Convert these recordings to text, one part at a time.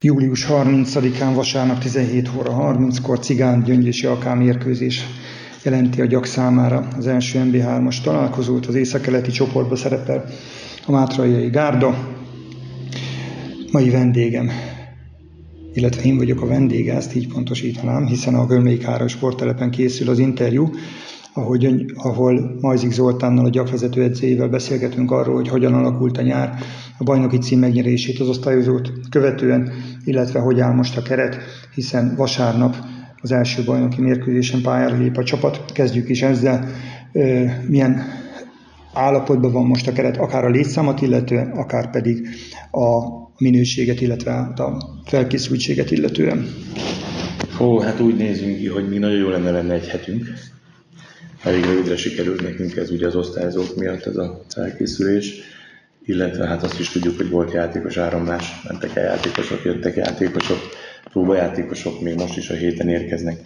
Július 30-án vasárnap 17 óra 30-kor Cigán Gyöngyösi AK mérkőzés jelenti a gyak számára az első MB3-as találkozót. Az északkeleti csoportba szerepel a Mátraiai Gárda. Mai vendégem, illetve én vagyok a vendége, ezt így pontosítanám, hiszen a Gömlék Hára sporttelepen készül az interjú, ahogy, ahol Majzik Zoltánnal, a gyakvezető edzőjével beszélgetünk arról, hogy hogyan alakult a nyár, a bajnoki cím megnyerését az osztályozót követően, illetve hogy áll most a keret, hiszen vasárnap az első bajnoki mérkőzésen pályára lép a csapat. Kezdjük is ezzel, milyen állapotban van most a keret, akár a létszámat illetően, akár pedig a minőséget, illetve a felkészültséget illetően. Ó, hát úgy nézünk ki, hogy mi nagyon jó lenne lenne egy hetünk, elég rövidre sikerült nekünk ez ugye az osztályzók miatt ez a felkészülés, illetve hát azt is tudjuk, hogy volt játékos áramlás, mentek el játékosok, jöttek játékosok, próbajátékosok még most is a héten érkeznek,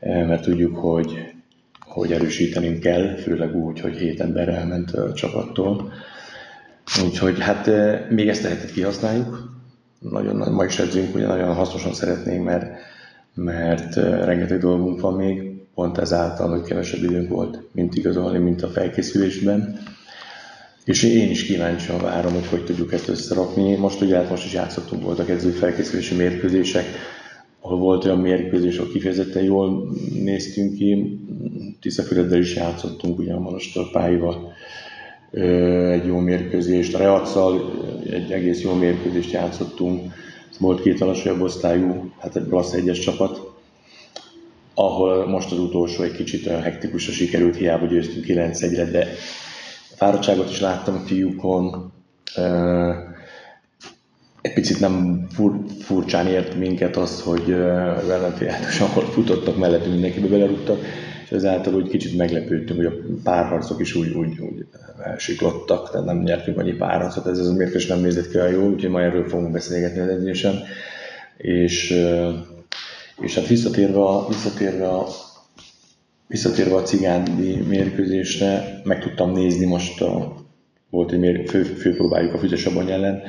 e, mert tudjuk, hogy, hogy erősítenünk kell, főleg úgy, hogy hét ember elment a csapattól. Úgyhogy hát e, még ezt a kihasználjuk, nagyon, ma is edzünk, ugye nagyon hasznosan szeretnénk, mert, mert e, rengeteg dolgunk van még, pont ezáltal, hogy kevesebb időnk volt, mint igazolni, mint a felkészülésben. És én is kíváncsian várom, hogy hogy tudjuk ezt összerakni. Most ugye hát most is játszottunk, voltak edző felkészülési mérkőzések, ahol volt olyan mérkőzés, ahol kifejezetten jól néztünk ki. Tiszafüreddel is játszottunk, ugye a pályával egy jó mérkőzést. A Reacsal egy egész jó mérkőzést játszottunk. Volt két alacsonyabb osztályú, hát egy klassz egyes csapat, ahol most az utolsó egy kicsit olyan hektikusra sikerült, hiába győztünk 9 1 de fáradtságot is láttam a fiúkon, egy picit nem fur, furcsán ért minket az, hogy az ellenféljátos, ahol futottak mellettünk, mindenkibe belerúgtak, és ezáltal úgy kicsit meglepődtünk, hogy a párharcok is úgy, úgy, úgy elsiklottak, tehát nem nyertünk annyi párharcot, ez az mérkőzés nem nézett ki olyan jól, úgyhogy ma erről fogunk beszélgetni az edzésen. És és hát visszatérve a, visszatérve a, visszatérve a cigándi mérkőzésre, meg tudtam nézni most, a, volt egy mér, fő, főpróbáljuk a Füzesabony ellen,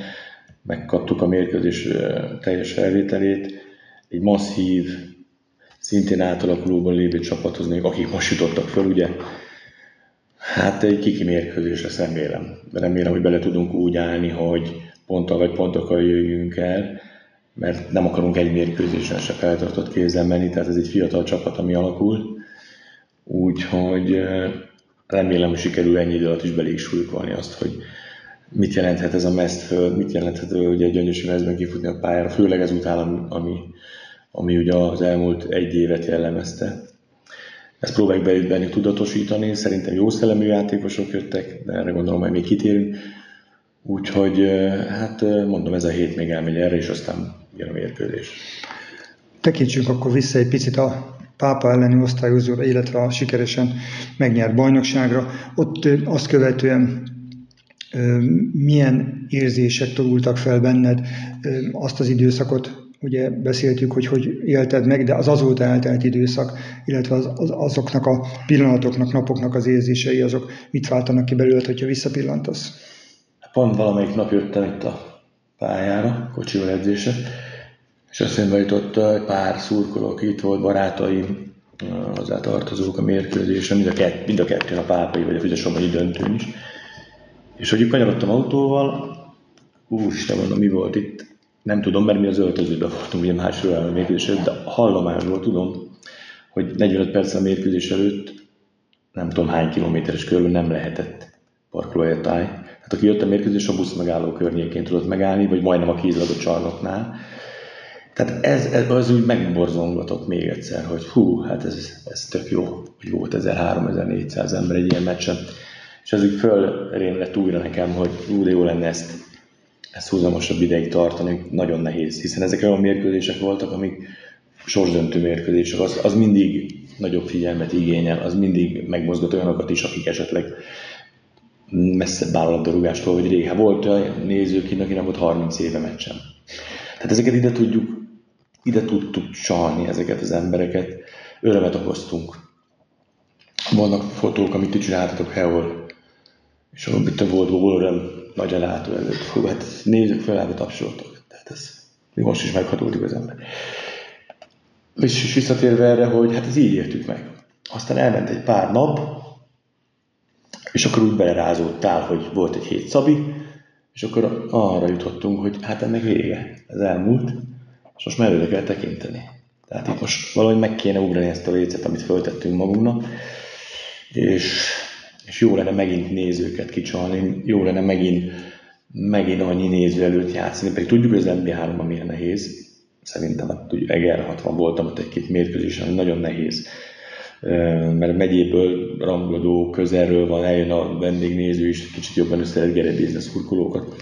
megkaptuk a mérkőzés teljes felvételét, egy masszív, szintén átalakulóban lévő csapathoz, még akik most jutottak föl, ugye, hát egy kiki mérkőzés lesz, remélem. Remélem, hogy bele tudunk úgy állni, hogy ponttal vagy pontokkal jöjjünk el, mert nem akarunk egy mérkőzésen se feltartott kézzel menni, tehát ez egy fiatal csapat, ami alakul, úgyhogy remélem, hogy sikerül ennyi idő alatt is belég súlykolni azt, hogy mit jelenthet ez a meszt föld, mit jelenthet ugye egy gyöngyösi mezben kifutni a pályára, főleg ezután, ami, ami ugye az elmúlt egy évet jellemezte. Ezt próbáljuk bennük tudatosítani, szerintem jó szellemű játékosok jöttek, de erre gondolom, hogy még kitérünk. Úgyhogy hát mondom, ez a hét még elmegy erre, és aztán a mérkőzés. Tekintsünk akkor vissza egy picit a pápa elleni osztályozóra, illetve a sikeresen megnyert bajnokságra. Ott azt követően milyen érzések tolultak fel benned azt az időszakot, ugye beszéltük, hogy hogy élted meg, de az azóta eltelt időszak, illetve az, az, azoknak a pillanatoknak, napoknak az érzései, azok mit váltanak ki belőled, hogyha visszapillantasz? Pont valamelyik nap jöttem itt a pályára, kocsival edzése, és eszembe jutott egy pár szurkoló, aki itt volt, barátaim, hozzá tartozók a mérkőzésre, mind a, kett, mind a kettőn a pápai vagy a Füzesomai döntőn is. És hogy kanyarodtam autóval, úristen mondom, mi volt itt, nem tudom, mert mi az öltözőben voltunk, ugye másról a mérkőzés előtt, de hallomásból tudom, hogy 45 perc a mérkőzés előtt nem tudom hány kilométeres körül nem lehetett parkolóhelytáj. Hát aki jött a mérkőzés, a busz megálló környékén tudott megállni, vagy majdnem a kézladó csarnoknál. Tehát ez, ez az úgy megborzongatott még egyszer, hogy hú, hát ez, ez tök jó, hogy volt 1300-1400 ember egy ilyen meccsen. És ez úgy fölrém lett újra nekem, hogy hú, de jó lenne ezt, ezt húzamosabb ideig tartani, nagyon nehéz, hiszen ezek olyan mérkőzések voltak, amik sorsdöntő mérkőzések, az, az mindig nagyobb figyelmet igényel, az mindig megmozgat olyanokat is, akik esetleg messzebb áll a labdarúgástól, hogy rég. Hát volt olyan néző, aki nem volt 30 éve meccsen. Tehát ezeket ide tudjuk, ide tudtuk csalni ezeket az embereket, örömet okoztunk. Vannak fotók, amit ti csináltatok Heol, és ahol itt volt volna öröm nagy elátó előtt. Hú, hát nézzük fel, hogy tapsoltok. Tehát ez Most is meghatódik az ember. És visszatérve erre, hogy hát ez így értük meg. Aztán elment egy pár nap, és akkor úgy belerázódtál, hogy volt egy hét Szabi, és akkor arra jutottunk, hogy hát ennek vége, ez elmúlt, és most már előre kell tekinteni. Tehát itt most valahogy meg kéne ugrani ezt a lécet, amit föltettünk magunknak, és, és jó lenne megint nézőket kicsalni, jó lenne megint, megint annyi néző előtt játszani, pedig tudjuk, hogy az NB3-ban milyen nehéz, szerintem hát, Eger 60 voltam ott egy-két mérkőzésen, nagyon nehéz mert megyéből rangadó közelről van, eljön a vendégnéző is, kicsit jobban össze lehet gerebézni a szurkolókat.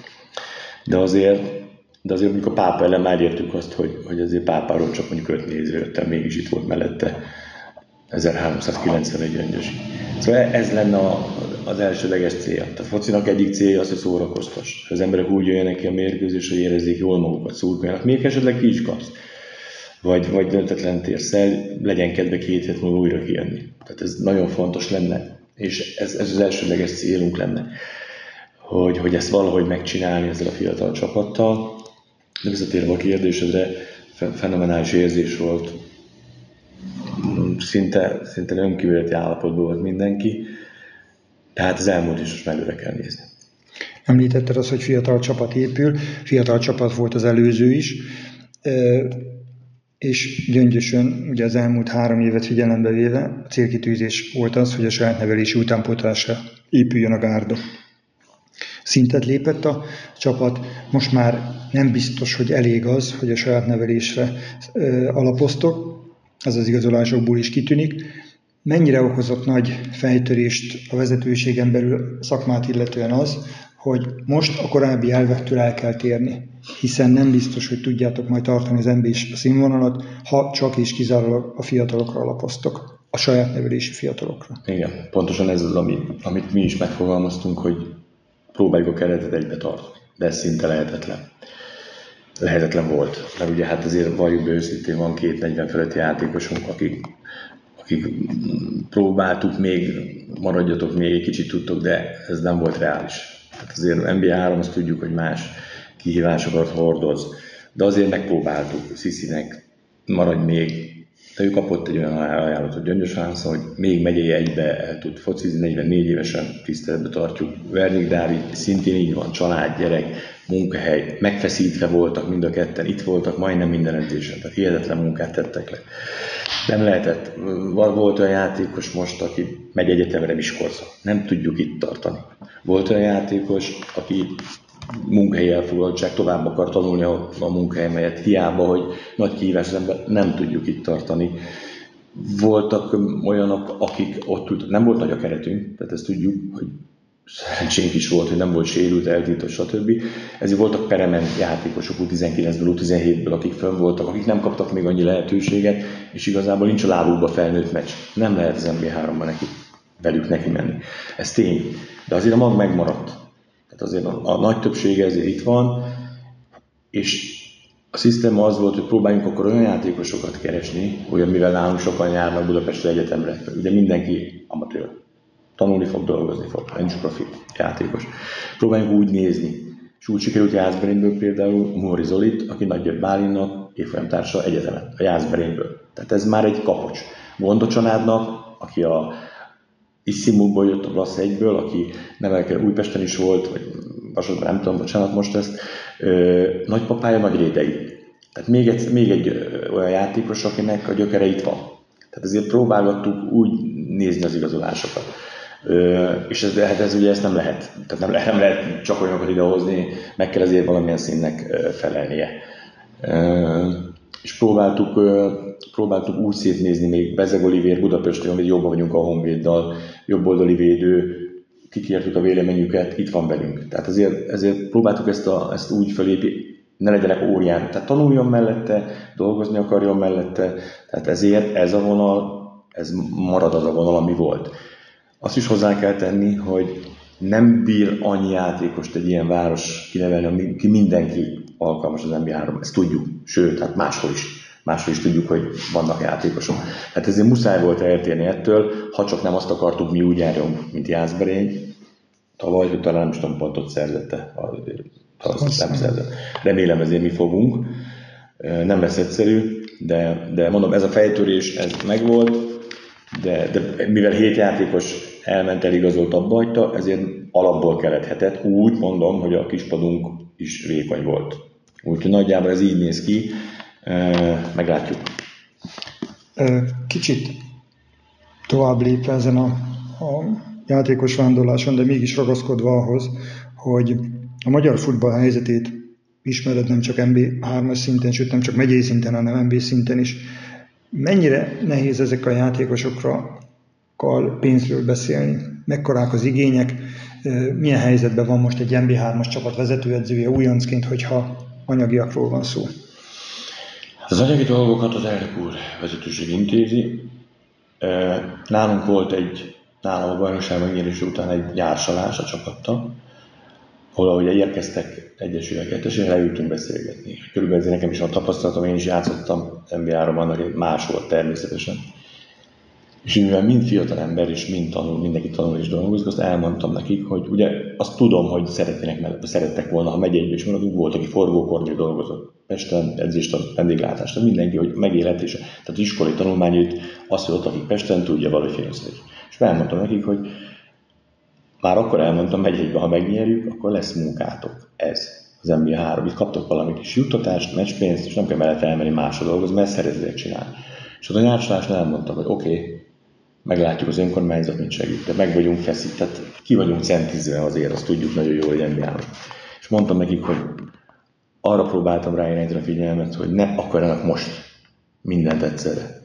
De azért, de azért mondjuk a pápa ellen már értük azt, hogy, hogy azért pápáról csak mondjuk öt néző jött, mégis itt volt mellette 1391 öngyös. Szóval ez lenne a, az elsődleges célja. Tehát a focinak egyik célja az, hogy szórakoztas. Az emberek úgy jöjjenek ki a mérkőzés, hogy érezzék jól magukat, szurkoljanak. Még esetleg ki is kapsz vagy, vagy döntetlen térsz el, legyen kedve két hét múlva újra kijönni. Tehát ez nagyon fontos lenne, és ez, ez az elsődleges célunk lenne, hogy, hogy ezt valahogy megcsinálni ezzel a fiatal csapattal. De visszatérve a kérdésedre, fenomenális érzés volt, szinte, szinte önkívületi állapotban volt mindenki, tehát az elmúlt is most előre kell nézni. Említetted azt, hogy fiatal csapat épül, fiatal csapat volt az előző is és Gyöngyösön ugye az elmúlt három évet figyelembe véve a célkitűzés volt az, hogy a saját nevelési utánpótlásra épüljön a gárda. Szintet lépett a csapat, most már nem biztos, hogy elég az, hogy a saját nevelésre alapoztok, az az igazolásokból is kitűnik. Mennyire okozott nagy fejtörést a vezetőségen belül szakmát illetően az, hogy most a korábbi elvektől el kell térni, hiszen nem biztos, hogy tudjátok majd tartani az nba a színvonalat, ha csak és kizárólag a fiatalokra alapoztok, a saját nevelési fiatalokra. Igen, pontosan ez az, ami, amit mi is megfogalmaztunk, hogy próbáljuk a keretet egybe tartani, de ez szinte lehetetlen. Lehetetlen volt, mert ugye hát azért valljuk be őszintén, van két 40 feletti játékosunk, akik, akik próbáltuk még, maradjatok még egy kicsit tudtok, de ez nem volt reális. Hát azért NBA3 azt tudjuk, hogy más kihívásokat hordoz, de azért megpróbáltuk. Sziszinek, maradj még, de ő kapott egy olyan ajánlatot Gyöngyös Hánszon, hogy még megyei egybe el tud focizni, 44 évesen tiszteletbe tartjuk. Vernik Dávid szintén így van, család, gyerek, munkahely, megfeszítve voltak mind a ketten, itt voltak majdnem minden edzésen, tehát hihetetlen munkát tettek le. Nem lehetett. Volt olyan játékos most, aki megy egyetemre Miskolcra. Nem tudjuk itt tartani. Volt olyan játékos, aki munkahelyi elfoglaltság, tovább akar tanulni a, a munkahely mellett, hiába, hogy nagy kihívás nem tudjuk itt tartani. Voltak olyanok, akik ott tudtak, nem volt nagy a keretünk, tehát ezt tudjuk, hogy szerencsénk is volt, hogy nem volt sérült, eltiltott, stb. Ezért voltak perement játékosok U19-ből, U17-ből, akik fönn voltak, akik nem kaptak még annyi lehetőséget, és igazából nincs a lábukba felnőtt meccs. Nem lehet az NB3-ban neki, velük neki menni. Ez tény. De azért a mag megmaradt. Tehát azért a, a nagy többsége ezért itt van, és a szisztéma az volt, hogy próbáljunk akkor olyan játékosokat keresni, hogy mivel nálunk sokan járnak Budapesti Egyetemre, ugye mindenki amatőr tanulni fog, dolgozni fog, nincs profi játékos. Próbáljunk úgy nézni. És úgy sikerült Jászberényből például Móri Zolit, aki Nagy Bálinnak évfolyamtársa egyetemen, a Jászberényből. Tehát ez már egy kapocs. Gonda családnak, aki a Iszimukból jött a Blasz egyből, aki nevelke Újpesten is volt, vagy Vasasban nem tudom, bocsánat most ezt, nagypapája nagy rédei. Tehát még egy, még egy olyan játékos, akinek a gyökere itt van. Tehát ezért próbálgattuk úgy nézni az igazolásokat. Ö, és ez, hát ez ugye ezt nem lehet, tehát nem lehet, nem lehet csak olyanokat idehozni, meg kell azért valamilyen színnek felelnie. Ö, és próbáltuk, próbáltuk úgy szétnézni még Bezeg Olivér Budapesten, hogy jobban vagyunk a Honvéddal, jobboldali védő, kikértük a véleményüket, itt van velünk. Tehát ezért, ezért próbáltuk ezt, a, ezt úgy felépíteni, ne legyenek órián, tehát tanuljon mellette, dolgozni akarjon mellette, tehát ezért ez a vonal, ez marad az a vonal, ami volt. Azt is hozzá kell tenni, hogy nem bír annyi játékost egy ilyen város kinevelni, ki mindenki alkalmas az NBA-ra, ezt tudjuk, sőt, hát máshol is. Máshol is tudjuk, hogy vannak játékosok. Hát ezért muszáj volt eltérni ettől, ha csak nem azt akartuk, mi úgy járjunk, mint Jászberény, tavaly, hogy talán nem is tudom, pontot szerzette, nem szerzett. Remélem ezért mi fogunk. Nem lesz egyszerű, de, de mondom, ez a fejtörés, ez megvolt, de, de mivel hét játékos elment, eligazolt, abba hagyta, ezért alapból kelethetett. Úgy mondom, hogy a kispadunk is vékony volt. Úgyhogy nagyjából ez így néz ki, meglátjuk. Kicsit tovább lépve ezen a, a játékos vándorláson, de mégis ragaszkodva ahhoz, hogy a magyar futball helyzetét ismered nem csak MB3-as szinten, sőt nem csak megyei szinten, hanem MB szinten is. Mennyire nehéz ezek a játékosokra pénzről beszélni? Mekkorák az igények? Milyen helyzetben van most egy MB3-as csapat vezetőedzője újoncként, hogyha anyagiakról van szó? Az anyagi dolgokat az elnök úr vezetőség intézi. Nálunk volt egy, nálam a bajnokság megnyerése után egy jársalás a csapattal, ahol ahogy érkeztek egyesülek, kettesére, leültünk beszélgetni. Körülbelül nekem is van tapasztalatom, én is játszottam NBA-ra, annak más volt természetesen. És mivel mind fiatal ember, és mind tanul, mindenki tanul és dolgozik, azt elmondtam nekik, hogy ugye azt tudom, hogy szeretnének mellett, szerettek volna, ha megyeiben is maradunk, volt, aki forgókornél dolgozott. Pesten edzést vendéglátást, mindenki, hogy megélhetése. Tehát iskolai tanulmányait, azt, hogy ott, akik Pesten tudja valahogy finanszírozni. És elmondtam nekik, hogy már akkor elmondtam, megyeiben, ha megnyerjük, akkor lesz munkátok. Ez az NBA 3. Itt kaptok valami kis juttatást, meccspénzt, és nem kell mellett elmenni másra dolgozni, mert szeretnék csinálni. És ott a nyárslásnál elmondtam, hogy oké, okay, meglátjuk az önkormányzat, mint segít, de meg vagyunk feszít, tehát ki vagyunk centizve azért, azt tudjuk nagyon jól, hogy nba És mondtam nekik, hogy arra próbáltam ráirányítani a figyelmet, hogy ne akarjanak most mindent egyszerre.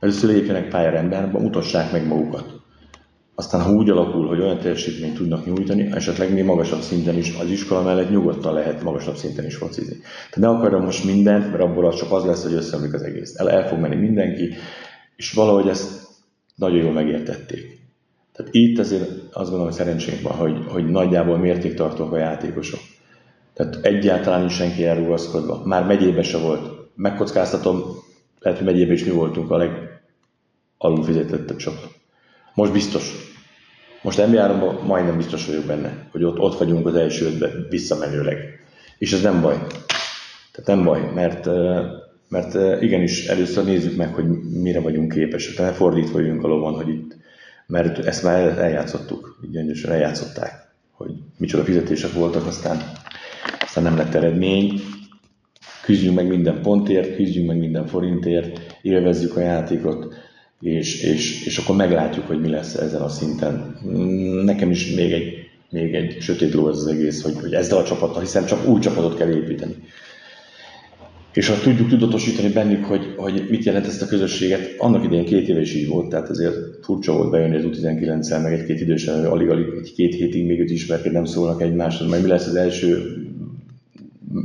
Először lépjenek pályára emberbe, mutassák meg magukat. Aztán, ha úgy alakul, hogy olyan teljesítményt tudnak nyújtani, esetleg még magasabb szinten is, az iskola mellett nyugodtan lehet magasabb szinten is focizni. Tehát ne akarjam most mindent, mert abból az csak az lesz, hogy összeomlik az egész. El, el fog menni mindenki, és valahogy ezt nagyon jól megértették. Tehát itt azért azt gondolom, hogy szerencsénk van, hogy, hogy nagyjából mértéktartók a játékosok. Tehát egyáltalán is senki elrugaszkodva. Már megyébe se volt. Megkockáztatom, lehet, hogy megyébe is mi voltunk a legalulfizetettebb csapat. Most biztos. Most nba majdnem biztos vagyok benne, hogy ott, ott vagyunk az első ötbe visszamenőleg. És ez nem baj. Tehát nem baj, mert mert igenis először nézzük meg, hogy mire vagyunk képesek. Tehát fordítva vagyunk a lovon, hogy itt, mert ezt már eljátszottuk, gyöngyösen eljátszották, hogy micsoda fizetések voltak, aztán, aztán nem lett eredmény. Küzdjünk meg minden pontért, küzdjünk meg minden forintért, élvezzük a játékot, és, és, és akkor meglátjuk, hogy mi lesz ezen a szinten. Nekem is még egy, még egy sötét ló ez az egész, hogy, hogy ezzel a csapattal, hiszen csak új csapatot kell építeni és ha tudjuk tudatosítani bennük, hogy, hogy mit jelent ezt a közösséget, annak idején két éve is így volt, tehát azért furcsa volt bejönni az U19-szel, meg egy-két idősen, alig-alig egy-két hétig még őt ismerkedni, nem szólnak egymáshoz, majd mi lesz az első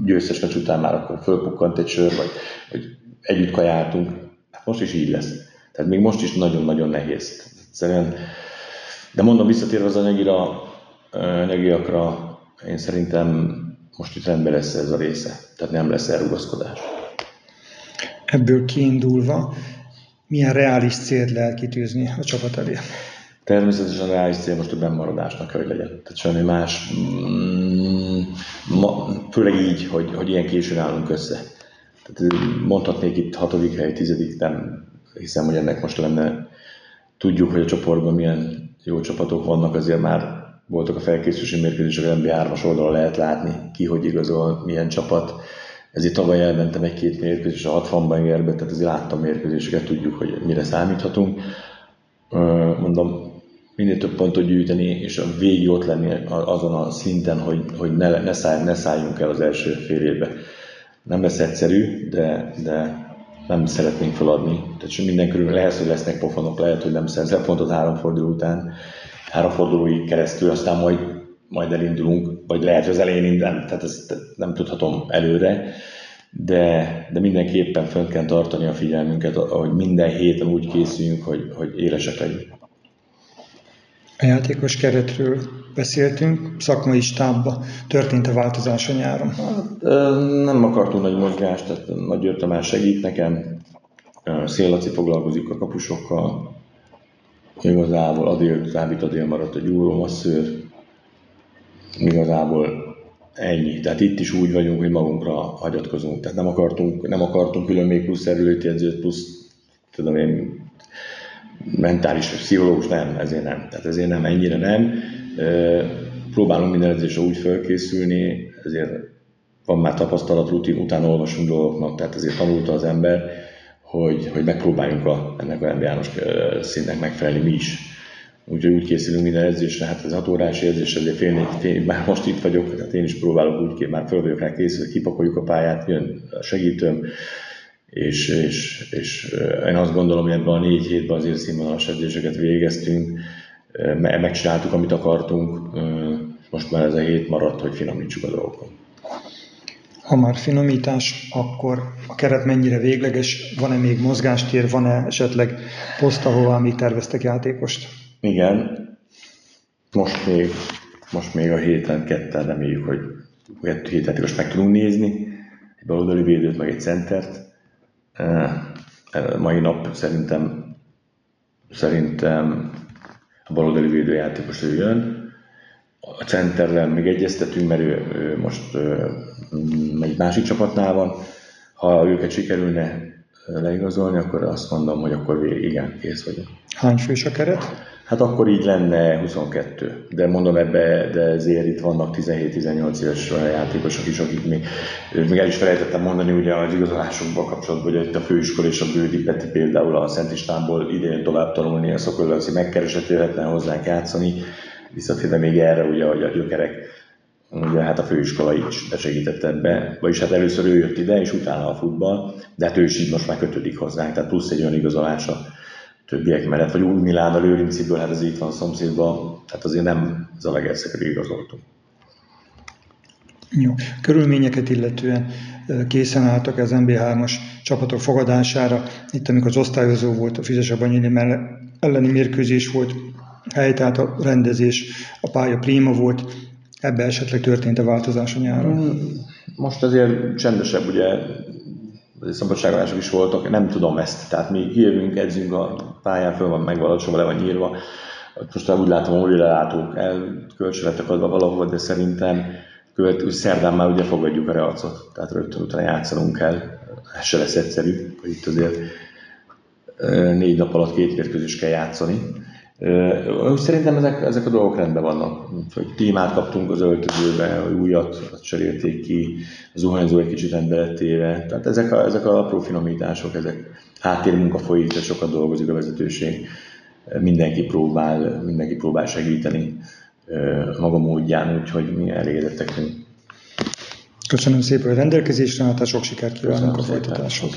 győztes meccs után már akkor fölpukkant egy sör, vagy, vagy együtt kajáltunk. Hát most is így lesz. Tehát még most is nagyon-nagyon nehéz. Egyszerűen, de mondom, visszatérve az anyagira, anyagiakra, én szerintem most itt rendben lesz ez a része, tehát nem lesz elrugaszkodás. Ebből kiindulva, milyen reális célt lehet kitűzni a csapat elé? Természetesen a reális cél most a bennmaradásnak kell, hogy legyen. Tehát semmi más, mm, ma, főleg így, hogy, hogy ilyen későn állunk össze. Tehát mondhatnék itt hatodik hely, tizedik, nem hiszem, hogy ennek most lenne. Tudjuk, hogy a csoportban milyen jó csapatok vannak, azért már voltak a felkészülési mérkőzések, az NBA3-as oldalon lehet látni, ki hogy igazol, milyen csapat. Ezért tavaly elmentem egy-két mérkőzés a 60-ban érbe, tehát ezért láttam mérkőzéseket, tudjuk, hogy mire számíthatunk. Mondom, minél több pontot gyűjteni, és a végig ott lenni azon a szinten, hogy, hogy ne, ne, száll, ne szálljunk el az első fél évbe. Nem lesz egyszerű, de, de nem szeretnénk feladni. Tehát minden körül lehet, hogy lesznek pofonok, lehet, hogy nem szerzel pontot három forduló után, háromfordulóig keresztül, aztán majd, majd elindulunk, vagy lehet, hogy az elején nem, tehát ezt nem tudhatom előre, de, de mindenképpen fönn kell tartani a figyelmünket, hogy minden héten úgy készüljünk, hogy, hogy élesek legyünk. A játékos keretről beszéltünk, szakmai stábba történt a változás a nyáron? Hát, nem akartunk nagy mozgást, tehát Nagy Tamás segít nekem, Szél Laci foglalkozik a kapusokkal, Igazából Adél, Zábit Adél maradt a gyúró masszőr. Igazából ennyi. Tehát itt is úgy vagyunk, hogy magunkra hagyatkozunk. Tehát nem akartunk, nem akartunk külön még plusz erőlőtjegyzőt, plusz tudom én, mentális vagy pszichológus, nem, ezért nem. Tehát ezért nem, ennyire nem. Próbálunk minden edzésre úgy felkészülni, ezért van már tapasztalat, rutin, utána olvasunk dolgoknak, tehát ezért tanulta az ember, hogy, hogy megpróbáljunk a, ennek a NBA-nos színnek megfelelni mi is. Úgyhogy úgy készülünk minden edzésre, hát ez 6 órás edzés, ezért fél négy, fél, már most itt vagyok, tehát én is próbálok úgy, már fel vagyok rá készülni, kipakoljuk a pályát, jön a segítőm, és, és, és én azt gondolom, hogy ebben a négy hétben azért színvonalas edzéseket végeztünk, megcsináltuk, amit akartunk, most már ez a hét maradt, hogy finomítsuk a dolgokat. Ha már finomítás, akkor a keret mennyire végleges, van-e még mozgástér, van-e esetleg poszt, ahová még terveztek játékost? Igen, most még, most még a héten ketten reméljük, hogy hét játékost meg tudunk nézni, egy baloldali védőt, meg egy centert. Mai nap szerintem, szerintem a baloldali védőjátékos ő jön, a centerrel még egyeztetünk, mert ő, ő most egy másik csapatnál van. Ha őket sikerülne leigazolni, akkor azt mondom, hogy akkor végig, igen, kész vagyok. Hány fős a keret? Hát akkor így lenne 22. De mondom ebbe, de ezért itt vannak 17-18 éves játékosok is, akik még, még el is felejtettem mondani ugye az igazolásokban kapcsolatban, hogy itt a főiskola és a Bődi Peti például a Szent Istvánból idén tovább tanulni, a Szokolőci megkeresett jöhetne hozzánk játszani, visszatérve még erre, ugye, hogy a gyökerek, ugye hát a főiskola is besegített ebbe, vagyis hát először ő jött ide, és utána a futball, de hát ő is így most már kötődik hozzánk, tehát plusz egy olyan igazolása többiek mellett, vagy úgy Milán a Lőrinciből, hát ez itt van a szomszédban, hát azért nem az a legerszekre igazoltunk. Jó. Körülményeket illetően készen álltak az MB3-as csapatok fogadására. Itt, amikor az osztályozó volt, a Fizesabanyini elleni mérkőzés volt, helytált a rendezés, a pálya prima volt, ebbe esetleg történt a változás a nyáron? Mm, most azért csendesebb, ugye szabadságolások is voltak, nem tudom ezt, tehát mi jövünk, edzünk a pályán, föl van megvalósulva, le van nyírva, most úgy látom, hogy lelátók elkölcsönletek adva valahova, de szerintem követ, szerdán már ugye fogadjuk a reacot, tehát rögtön utána játszanunk kell, ez se lesz egyszerű, hogy itt azért négy nap alatt két mérkőzést kell játszani, szerintem ezek, ezek a dolgok rendben vannak. Hogy témát kaptunk az öltözőbe, hogy újat cserélték ki, az zuhanyzó egy kicsit rendeletéve. Tehát ezek a, ezek a apró finomítások, ezek háttérmunka folyik, de sokat dolgozik a vezetőség. Mindenki próbál, mindenki próbál segíteni maga módján, úgyhogy mi elégedettek Köszönöm szépen a rendelkezésre, hát sok sikert kívánunk a folytatáshoz.